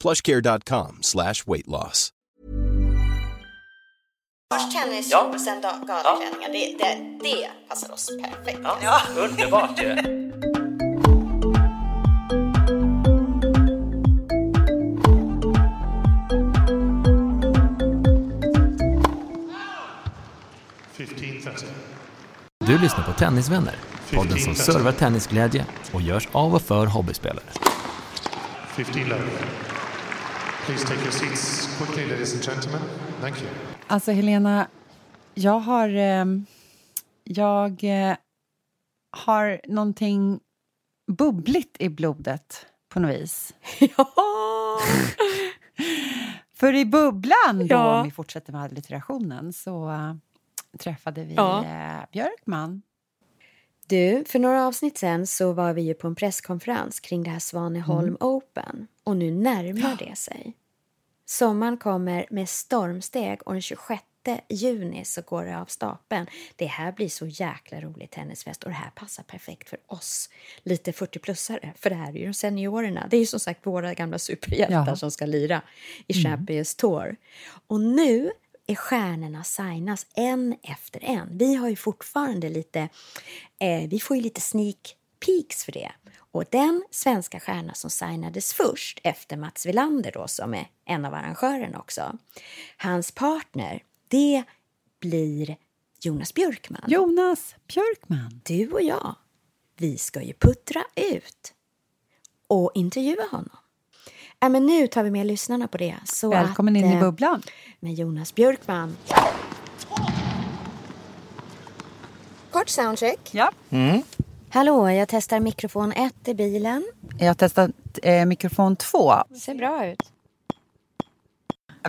plushcare.com slash weight loss. Först tennis Ja. och sen galaklänningar. Det, det, det passar oss perfekt. Ja, underbart ju. Du lyssnar på Tennisvänner, podden som servar tennisglädje och görs av och för hobbyspelare. 15 love. Please take your seats quickly, ladies and gentlemen. Thank you. Alltså, Helena, jag har... ehm, jag eh, har någonting bubbligt i blodet på något vis. Ja. För i bubblan, då, Ja. om vi fortsätter med allitterationen, så eh, träffade vi Ja. eh, Björkman. Du, för några avsnitt sen så var vi ju på en presskonferens kring det här Svaneholm Mm. Open. Och nu närmar det sig. Sommaren kommer med stormsteg och den 26 juni så går det av stapeln. Det här blir så jäkla rolig tennisfest och det här passar perfekt för oss lite 40-plussare. För det här är ju seniorerna. Det är ju som sagt våra gamla superhjältar Ja. som ska lira i Champions Tour. Och nu är stjärnorna signas en efter en. Vi har ju fortfarande lite, eh, vi får ju lite sneak peeks för det. Och den svenska stjärna som signades först efter Mats Wilander då, som är en av arrangörerna också. Hans partner, det blir Jonas Björkman. Jonas Björkman. Du och jag, vi ska ju puttra ut och intervjua honom. Äh, men nu tar vi med lyssnarna på det. Så Välkommen att, in i eh, bubblan. med Jonas Björkman. Kort soundcheck. Ja. Hallå, jag testar mikrofon 1 i bilen. Jag har testat eh, mikrofon två. Ser bra ut.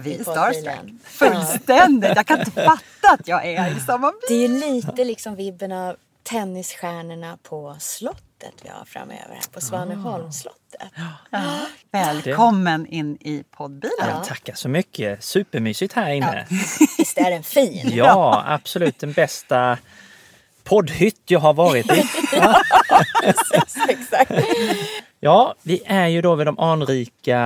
Vi är starstruck. Fullständigt. Jag kan inte fatta att jag är i samma bil. Det är ju lite liksom vibben av tennisstjärnorna på slottet vi har framöver här på Svaneholmsslottet. Välkommen in i poddbilen. Ja, tackar så mycket. Supermysigt här inne. Visst är den fin? Ja, absolut den bästa poddhytt jag har varit i. Exakt. Ja, vi är ju då vid de anrika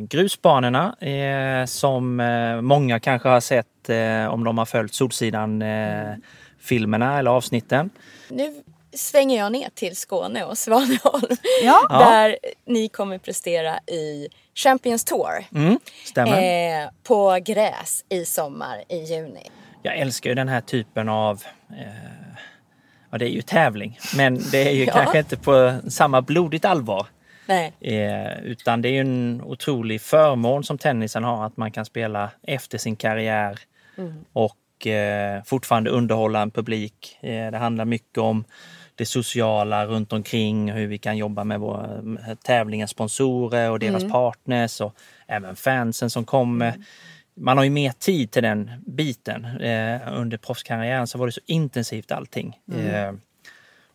grusbanorna eh, som eh, många kanske har sett eh, om de har följt Solsidan eh, filmerna eller avsnitten. Nu svänger jag ner till Skåne och Svaneholm. Ja. Där ni kommer prestera i Champions Tour. Mm, stämmer. Eh, på gräs i sommar i juni. Jag älskar ju den här typen av eh, Ja, det är ju tävling, men det är ju Ja. kanske inte på samma blodigt allvar. Eh, utan det är ju en otrolig förmån som tennisen har att man kan spela efter sin karriär och eh, fortfarande underhålla en publik. Eh, det handlar mycket om det sociala runt omkring, hur vi kan jobba med våra tävlingens sponsorer och deras partners och även fansen som kommer. Man har ju mer tid till den biten. Eh, under proffskarriären så var det så intensivt allting. Eh,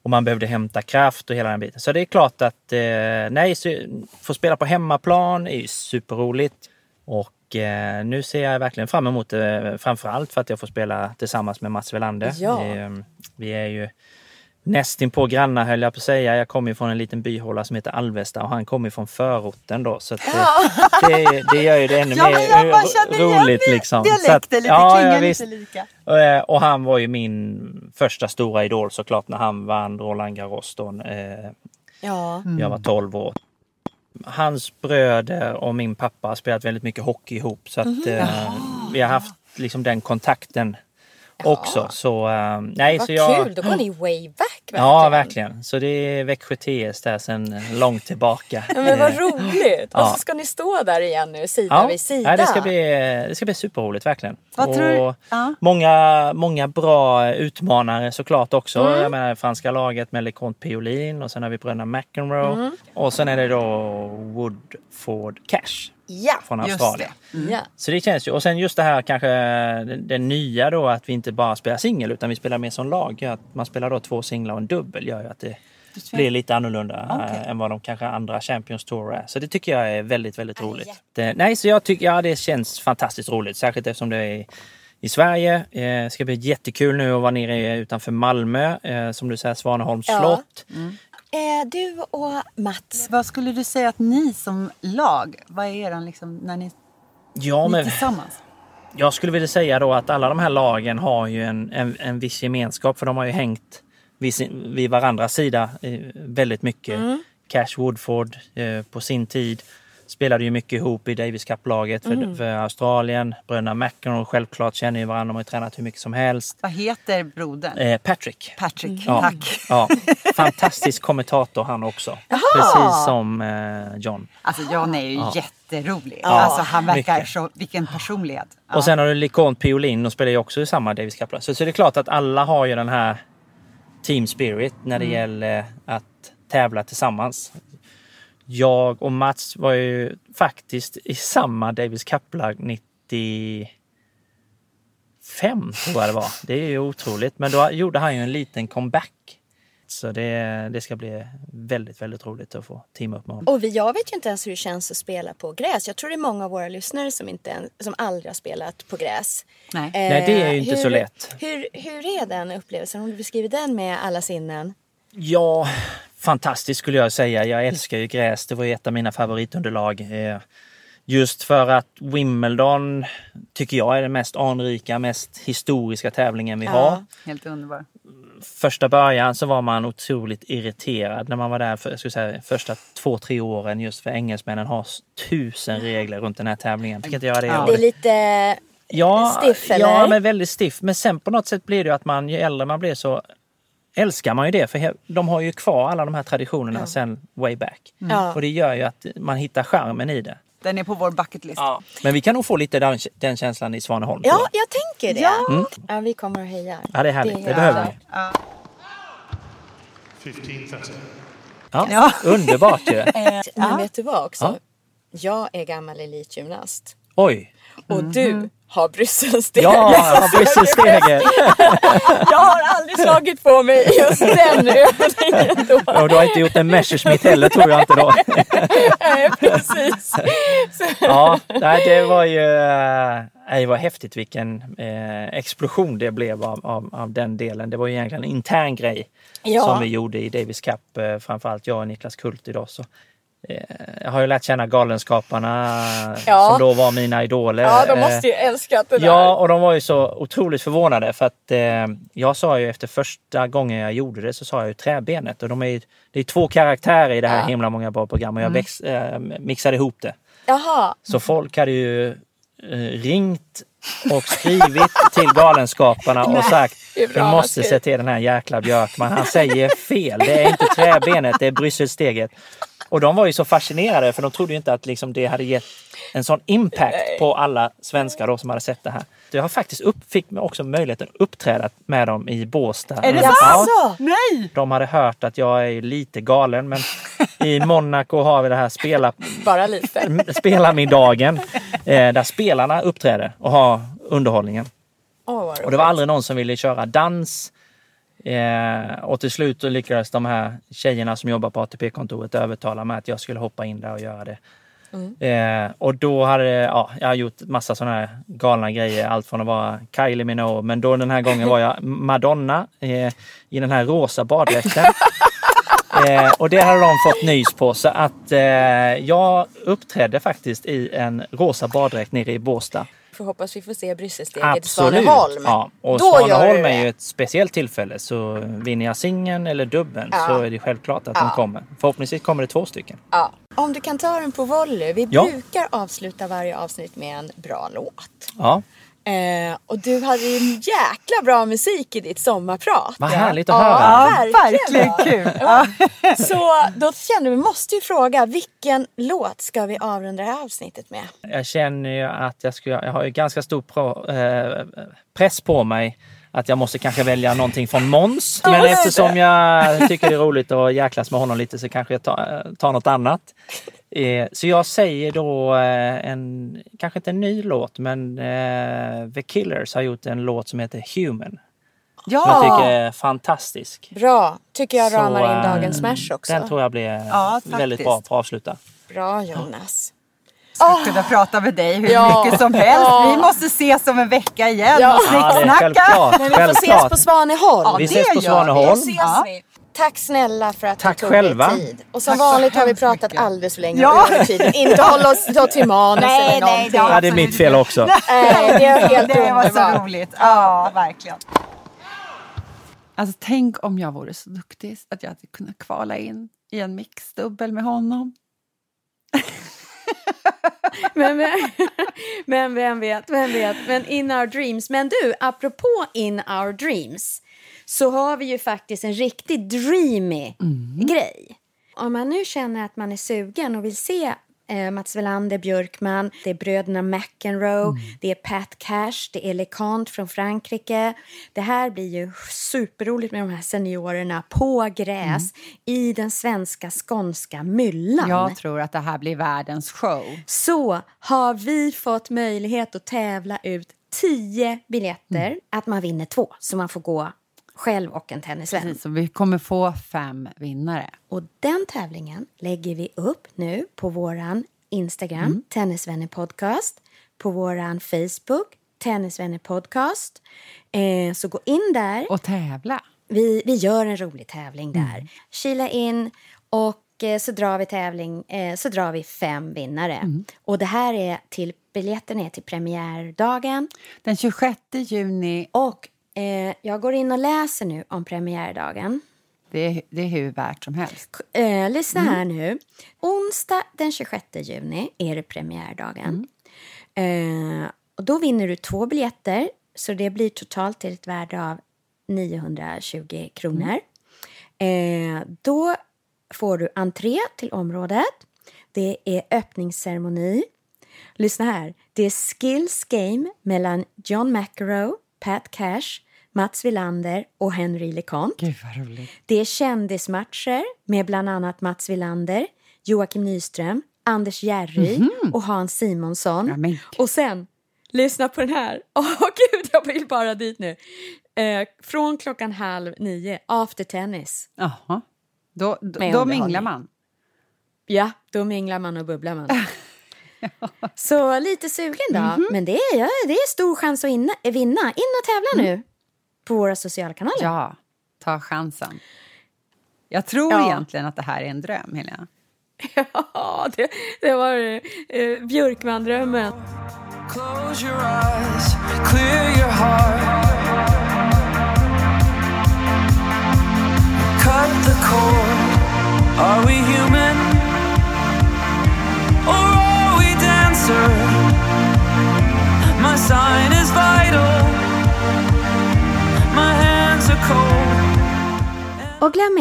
och man behövde hämta kraft och hela den biten. Så det är klart att eh, nej, få spela på hemmaplan är ju superroligt. Och eh, nu ser jag verkligen fram emot det, framförallt för att jag får spela tillsammans med Mats Welander. Ja. Eh, vi är ju nästin på grannar höll jag på att säga. Jag kommer ju från en liten byhåla som heter Alvesta och han kommer ju från förorten då. Så att, eh, det, det gör ju det ännu Ja, mer roligt. det. Liksom. Så Dialekter att- lite, ja, klingar ja, lite lika. Eh, Och han var ju min första stora idol såklart när han vann Roland Garros då. Eh, Ja. Jag var 12 år. Hans bröder och min pappa har spelat väldigt mycket hockey ihop så att eh, vi har haft liksom den kontakten också. Så eh, nej, Vad så jag... kul, då går ni way back verkligen. Ja, verkligen. Så det är Växjö TS där sedan långt tillbaka. Men vad Eh, roligt! Och Ja. så ska ni stå där igen nu sida Ja, vid sida. ja det, ska bli, det ska bli superroligt verkligen. Vad tror Och ja. många, många bra utmanare såklart också. Mm. Jag menar franska laget med LeConte Piolin och sen har vi bröderna McEnroe. Mm. Och sen är det då Woodford Cash. Ja, från Just Australien. det. ja. Så det känns ju. Och sen just det här kanske det, det nya då att vi inte bara spelar singel utan vi spelar mer som lag. Att man spelar då två singlar och en dubbel gör ju att det blir lite annorlunda eh, än vad de kanske andra Champions Tour är. Så det tycker jag är väldigt, väldigt Ja, roligt. Det, nej, så jag tycker ja, det känns fantastiskt roligt. Särskilt eftersom det är i Sverige. Eh, Det ska bli jättekul nu att vara nere utanför Malmö. Eh, som du säger, Svaneholms Ja. slott. Eh, du och Mats, Vad skulle du säga att ni som lag, vad är eran liksom, när ni, Ja, ni men tillsammans? Jag skulle vilja säga då att alla de här lagen har ju en, en, en viss gemenskap för de har ju hängt vid, sin, vid varandras sida eh, väldigt mycket. Cash Woodford eh, på sin tid spelade ju mycket ihop i Davis Cup-laget för, för Australien. Bröderna McEnroe självklart känner ju varandra, de har ju tränat hur mycket som helst. Vad heter brodern? Eh, Patrick. Patrick, Ja, tack. ja, fantastisk kommentator han också. Precis som eh, John. Alltså John är ju Ja. jätterolig. Ja, alltså han verkar mycket. så, vilken personlighet. Ja. Och sen har du Licon Piolin, de spelar ju också i samma Davis Cup. Så, så det är klart att alla har ju den här team spirit när det gäller att tävla tillsammans. Jag och Mats var ju faktiskt i samma Davis Cup-lag 95 tror jag det var. Det är ju otroligt. Men då gjorde han ju en liten comeback. Så det, det ska bli väldigt, väldigt roligt att få teama upp med honom. och vi, jag vet ju inte ens hur det känns att spela på gräs. Jag tror det är många av våra lyssnare som, inte, som aldrig har spelat på gräs. Nej. Eh, Nej, det är ju inte så lätt. Hur, hur är den upplevelsen? Om du beskriver den med alla sinnen. Ja, fantastiskt skulle jag säga. Jag älskar ju gräs. Det var ju ett av mina favoritunderlag. Eh, Just för att Wimbledon tycker jag är den mest anrika, mest historiska tävlingen vi har. Helt underbar. Första början så var man otroligt irriterad när man var där för jag skulle säga, första två, tre åren just för engelsmännen har tusen regler runt den här tävlingen. Jag ska inte göra det. Ja. Det är lite Ja, stiff, eller? ja, men väldigt stiff. Men sen på något sätt blir det ju att man, ju äldre man blir så älskar man ju det. För de har ju kvar alla de här traditionerna sen way back. Ja. Och det gör ju att man hittar charmen i det. Den är på vår bucket list. Men vi kan nog få lite den, den känslan i Svaneholm. Ja, jag. jag tänker det. Ja, vi kommer och hejar. ja, det är härligt. Det, helt behöver vi. 15.30. Ja, Ja. Underbart ju. Eh, Men vet du vad också? Ja. Jag är gammal elitgymnast. Oj! Och du har Brysselsteg. Ja, Brysselsteget! Jag har aldrig slagit på mig just den övningen då. Och du har inte gjort en Messerschmitt heller tror jag inte då. Nej, precis. Ja, det var ju eh, det var häftigt vilken eh, explosion det blev av, av, av den delen. Det var ju egentligen en intern grej Ja. som vi gjorde i Davis Cup, eh, framförallt jag och Niklas Kult idag. Så, eh, jag har ju lärt känna Galenskaparna Ja. som då var mina idoler. Ja, de Eh, måste ju älskat det där. Ja, och de var ju så otroligt förvånade för att eh, jag sa ju efter första gången jag gjorde det så sa jag ju träbenet och de är det är två karaktärer i det här Ja. himla många bra program och jag väx, eh, mixade ihop det. Jaha. Så folk hade ju eh, ringt och skrivit till Galenskaparna och sagt bra måste skrivet." se till den här jäkla Björkman. Han säger fel. Det är inte träbenet, det är Brysselsteget. Och de var ju så fascinerade för de trodde ju inte att liksom det hade gett en sån impact på alla svenskar då som hade sett det här. Jag har faktiskt upp, fick också möjligheten att uppträda med dem i Båstad. Är det Ja. sant? Jaså? Nej! De hade hört att jag är lite galen men i Monaco har vi det här spela Bara lite. spelarmiddagen eh, där spelarna uppträder och har underhållningen. Åh, vad Och det var aldrig någon som ville köra dans. Eh, och till slut så lyckades de här tjejerna som jobbar på ATP-kontoret övertala mig att jag skulle hoppa in där och göra det. Eh, och då hade ja, jag har gjort massa sådana här galna grejer. Allt från att vara Kylie Minogue, men då den här gången var jag Madonna eh, i den här rosa baddräkten. Eh, och det hade de fått nys på så att eh, jag uppträdde faktiskt i en rosa baddräkt nere i Båstad. Får hoppas vi får se Brysselsteget i. Svaneholm. Ja, och Då Svaneholm är ju ett speciellt tillfälle så vinner jag singeln eller dubben Ja. så är det självklart att Ja. de kommer. Förhoppningsvis kommer det två stycken. Ja. Om du kan ta den på volley. Vi Ja. brukar avsluta varje avsnitt med en bra låt. Ja, Eh, och du hade ju en jäkla bra musik i ditt sommarprat. vad härligt att Ja, höra. Ja, verkligen verkligen kul. Ja. Så då kände vi, måste ju fråga, vilken låt ska vi avrunda det här avsnittet med? Jag känner ju att jag, ska, jag har ju ganska stor pro, eh, press på mig att jag måste kanske välja någonting från Måns. Men eftersom jag tycker det är roligt att jäklas med honom lite så kanske jag tar, tar något annat. Eh, så jag säger då eh, en, kanske inte en ny låt, men eh, The Killers har gjort en låt som heter Human. Som jag tycker är fantastisk. Bra. Tycker jag Så, ramar in eh, dagens smash också. Den tror jag blir Ja, väldigt bra på att avsluta. Bra Jonas. Ska kunna prata med dig hur Ja. mycket som helst. Ja. Vi måste ses om en vecka igen Ja. och Ja, det snicksnacka. självklart. Men vi får ses på Svaneholm. Ja, Vi det ses på Svaneholm. Ja. Tack snälla för att Tack du tog själva. dig tid. Och som Tack vanligt har vi pratat mycket. alldeles för länge Ja. över tiden. Inte hålla oss då till manus Nej, eller nej, någonting. det har Ja, det är mitt fel också. Nej, det är helt Det var så roligt. Ja, verkligen. Alltså, tänk om jag vore så duktig att jag hade kunnat kvala in i en mixdubbel med honom. Men, men, men vem vet, vem vet. Men in our dreams. Men du, apropå in our dreams så har vi ju faktiskt en riktigt dreamy grej. Om man nu känner att man är sugen och vill se eh, Mats Welander, Björkman, det är bröderna McEnroe, det är Pat Cash, det är LeConte från Frankrike. Det här blir ju superroligt med de här seniorerna på gräs i den svenska skånska myllan Jag tror att det här blir världens show. så har vi fått möjlighet att tävla ut 10 biljetter. Att man vinner två, så man får gå själv och en tennisvän. Precis, vi kommer få fem vinnare. Och den tävlingen lägger vi upp nu på våran Instagram, Tennisvänner Podcast, på våran Facebook, Tennisvänner Podcast. Eh, så gå in där. Och tävla. Vi, vi gör en rolig tävling där. Kila in och eh, så drar vi tävling, eh, så drar vi fem vinnare. Och det här är till, biljetten är till premiärdagen. Den 26 juni, Och eh, jag går in och läser nu om premiärdagen. det är, det är hur värt som helst. Eh, lyssna här nu. Onsdag den 26 juni är det premiärdagen. Eh, och då vinner du två biljetter, så det blir totalt till ett värde av 920 kronor. Eh, då får du entré till området. Det är öppningsceremoni. Lyssna här. Det är skills game mellan John McEnroe, Pat Cash, Mats Wilander och Henry LeConte. Gud vad roligt. Det är kändismatcher med bland annat Mats Wilander, Joakim Nyström, Anders Järry och Hans Simonsson. Ja, men- och sen, lyssna på den här. Åh gud, jag vill bara dit nu. Eh, från klockan halv nio, after tennis. Jaha. Då, då, då minglar man. Ja, då minglar man och bubblar man. Så lite sugen då. Men det är, ja, det är stor chans att inna, vinna. In och tävla nu på våra sociala kanaler. Ja, ta chansen. Jag tror Ja. egentligen att det här är en dröm, Helena. Ja, det, det var eh, Björkman-drömmen. Close your eyes, clear your heart.